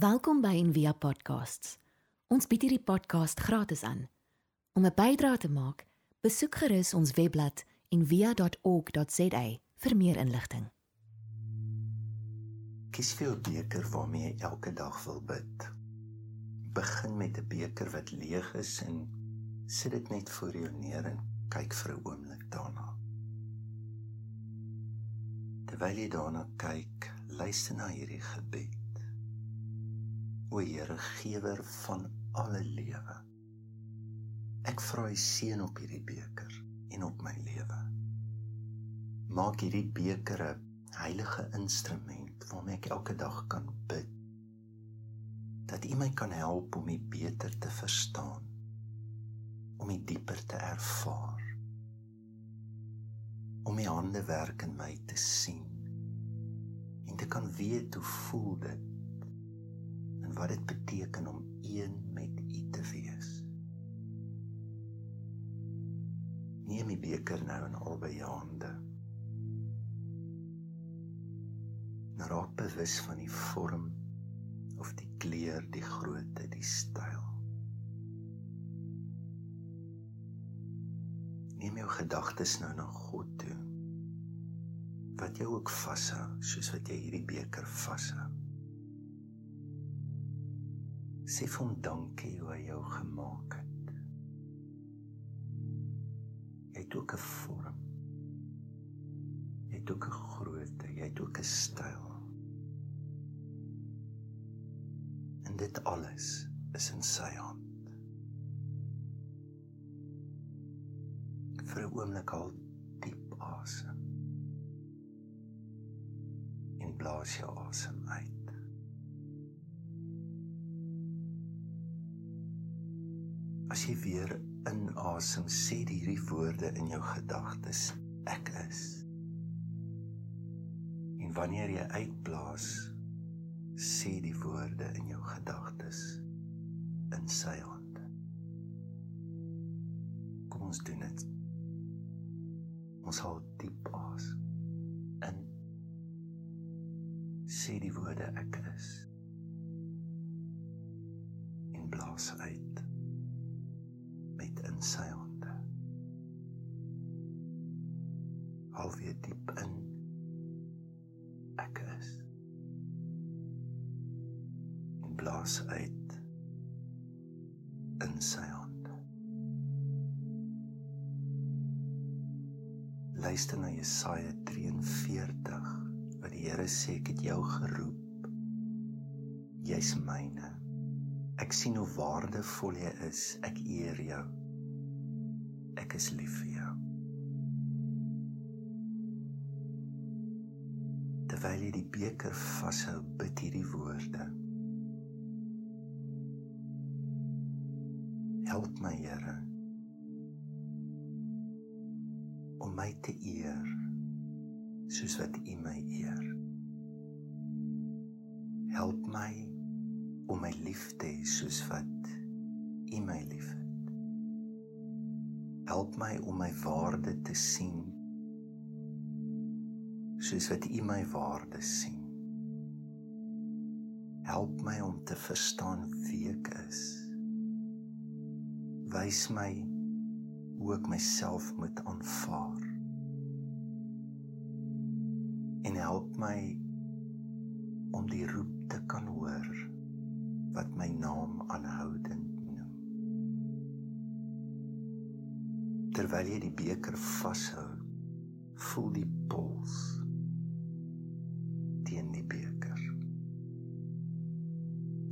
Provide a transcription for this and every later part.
Welkom by Envia Podcasts. Ons bied hierdie podcast gratis aan. Om 'n bydrae te maak, besoek gerus ons webblad en via.org.za vir meer inligting. Kies vir 'n beker waarmee jy elke dag wil bid. Begin met 'n beker wat leeg is en sit dit net voor jou neer en kyk vir 'n oomblik daarna. Terwyl jy daarna kyk, luister na hierdie gebed. O Here, gewer van alle lewe. Ek vra U seën op hierdie beker en op my lewe. Maak hierdie beker 'n heilige instrument waarmee ek elke dag kan bid. Dat U my kan help om U beter te verstaan, om U dieper te ervaar. Om U hande werk in my te sien en te kan weet hoe voel dit en wat dit beteken om een met U te wees. Neem die beker nou in albei jou hande. Nou raak bewus van die vorm of die kleur, die grootte, die styl. Neem jou gedagtes nou na God toe. Wat jou ook vashou, soos wat jy hierdie beker vashou. Sê vir hom dankie hoe hy jou gemaak het. Jy het ook 'n vorm. Jy het ook 'n grootte, jy het ook 'n styl. En dit alles is in sy hand. Vir 'n oomblik haal diep asem. En blaas jou asem uit. Jy weer inasem, sê hierdie woorde in jou gedagtes: Ek is. En wanneer jy uitblaas, sê die woorde in jou gedagtes in sy hande. Kom ons doen dit. Ons haal diep asem in. Sê die woorde ek is. En blaas uit sy hande. Hou weer diep in. Ek is. En blaas uit in sy hande. Luister na Jesaja 43 wat die Here sê ek het jou geroep. Jy's myne. Ek sien hoe waardevol jy is. Ek eer jou. Ek is lief vir jou. Terwyl jy die beker vashou, bid hierdie woorde. Help my, Here, om my te eer soos wat U my eer. Help my om my lief te hê soos wat U my liefhet. Help my om my waarde te sien soos wat U my waarde sien. Help my om te verstaan wie ek is. Wys my hoe ek myself moet aanvaar. En help my om die roep te kan hoor wat my naam aanhoudend Terwyl jy die beker vashou, voel die pols teen die beker.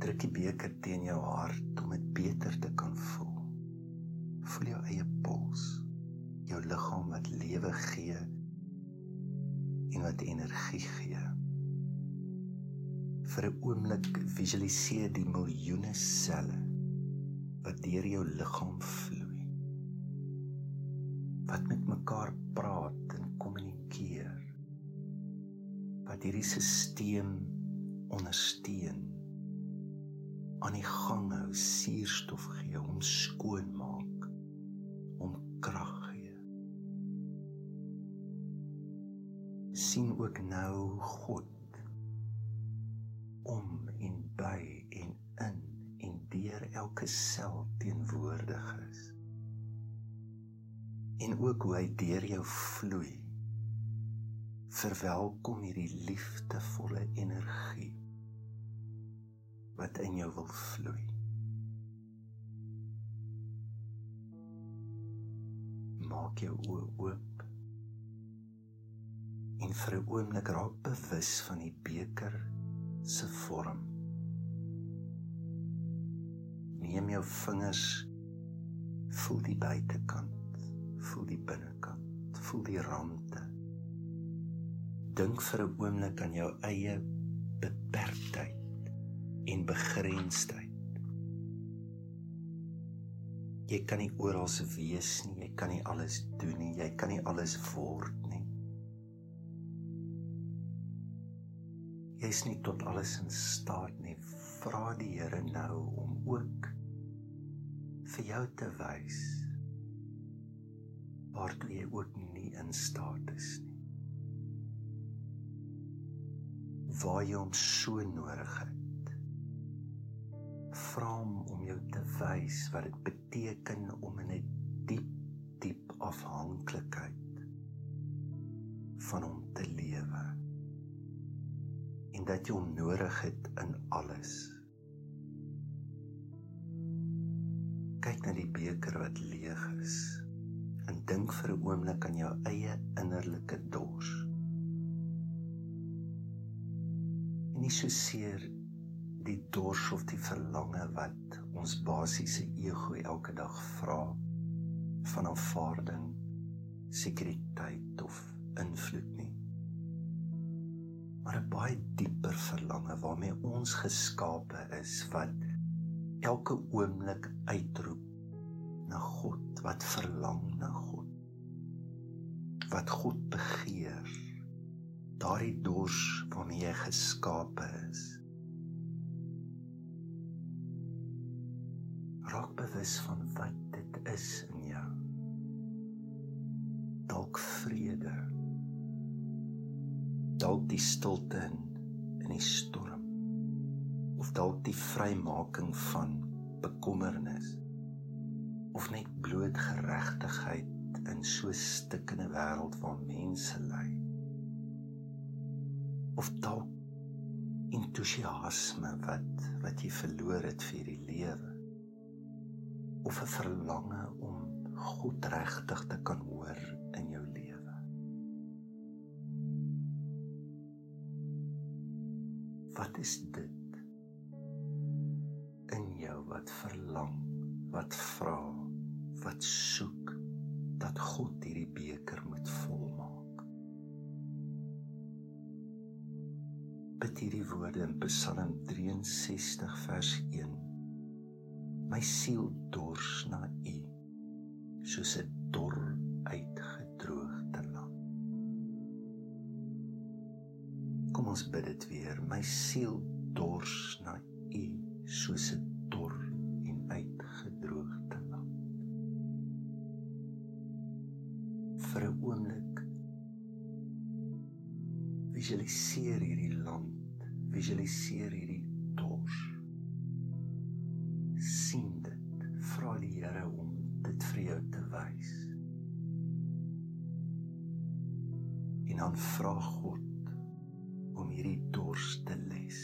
Druk die beker teen jou hart om dit beter te kan voel. Voel jou eie pols, jou liggaam wat lewe gee en wat energie gee vir 'n oomblik visualiseer die miljoene selle wat deur jou liggaam vloei. Mekaar praat en kommunikeer. Wat hierdie stelsel ondersteun aan die gang hou, suurstof gee, om skoon maak, om krag gee. sien ook nou God om en by elke sel teenwoordig is. En ook hoe hy deur jou vloei. Verwelkom hierdie liefdevolle energie wat in jou wil vloei. Maak jou oë oop. En vir 'n oomblik raak bewus van die beker se vorm. Neem jou vingers voel die buitekant, voel die binnekant, voel die rande. Dink vir 'n oomblik aan jou eie beperktheid en begrensdheid. Jy kan nie oral se wees nie, jy kan nie alles doen nie, jy kan nie alles word nie. Jy is nie tot alles in staat nie. Vra die Here nou om ook vir jou te wys waartoe jy ook nie in staat is nie. Waar jy hom so nodig het. Vra hom om jou te wys wat dit beteken om in 'n diep diep afhanklikheid van hom te lewe. En dat jy hom nodig het in alles. Kyk na die beker wat leeg is en dink vir 'n oomblik aan jou eie innerlike dors en nie so seer die dors of die verlange wat ons basiese ego elke dag vra van aanvaarding, sekuriteit of invloed nie. Maar 'n baie dieper verlange waarmee ons geskape is wat elke oomblik uitroep na God, wat verlang na God. Wat God begeer. Daardie dors waarmee jy geskape is. raak bewus van wat dit is in jou. Dalk vrede. Dalk die stilte in in die storm. Of dalk die vrymaking van bekommernis. Of net bloot geregtigheid in so 'n stikkende wêreld waar mense ly. Of dalk entoesiasme wat wat jy verloor het vir die lewe of 'n verlange om God regtig te kan hoor in jou lewe. Wat is dit in jou wat verlang, wat vra, wat soek dat God hierdie beker moet volmaak? Bid hierdie woorde in Psalm 63 vers 1 My siel dors na U soos 'n dor uitgedroogde land. Kom ons bid dit weer. My siel dors na U soos 'n Die Here om dit vir jou te wys. En dan vra God om hierdie dors te les.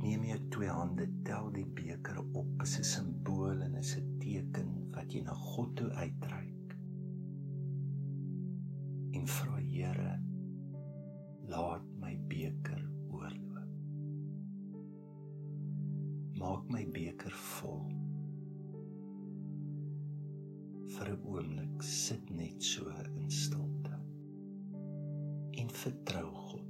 Neem jou twee hande, tel die beker op as 'n simbool en as 'n teken wat jy na God toe uitreik. Beker vol. Vir 'n oomblik sit net so in stilte. En vertrou God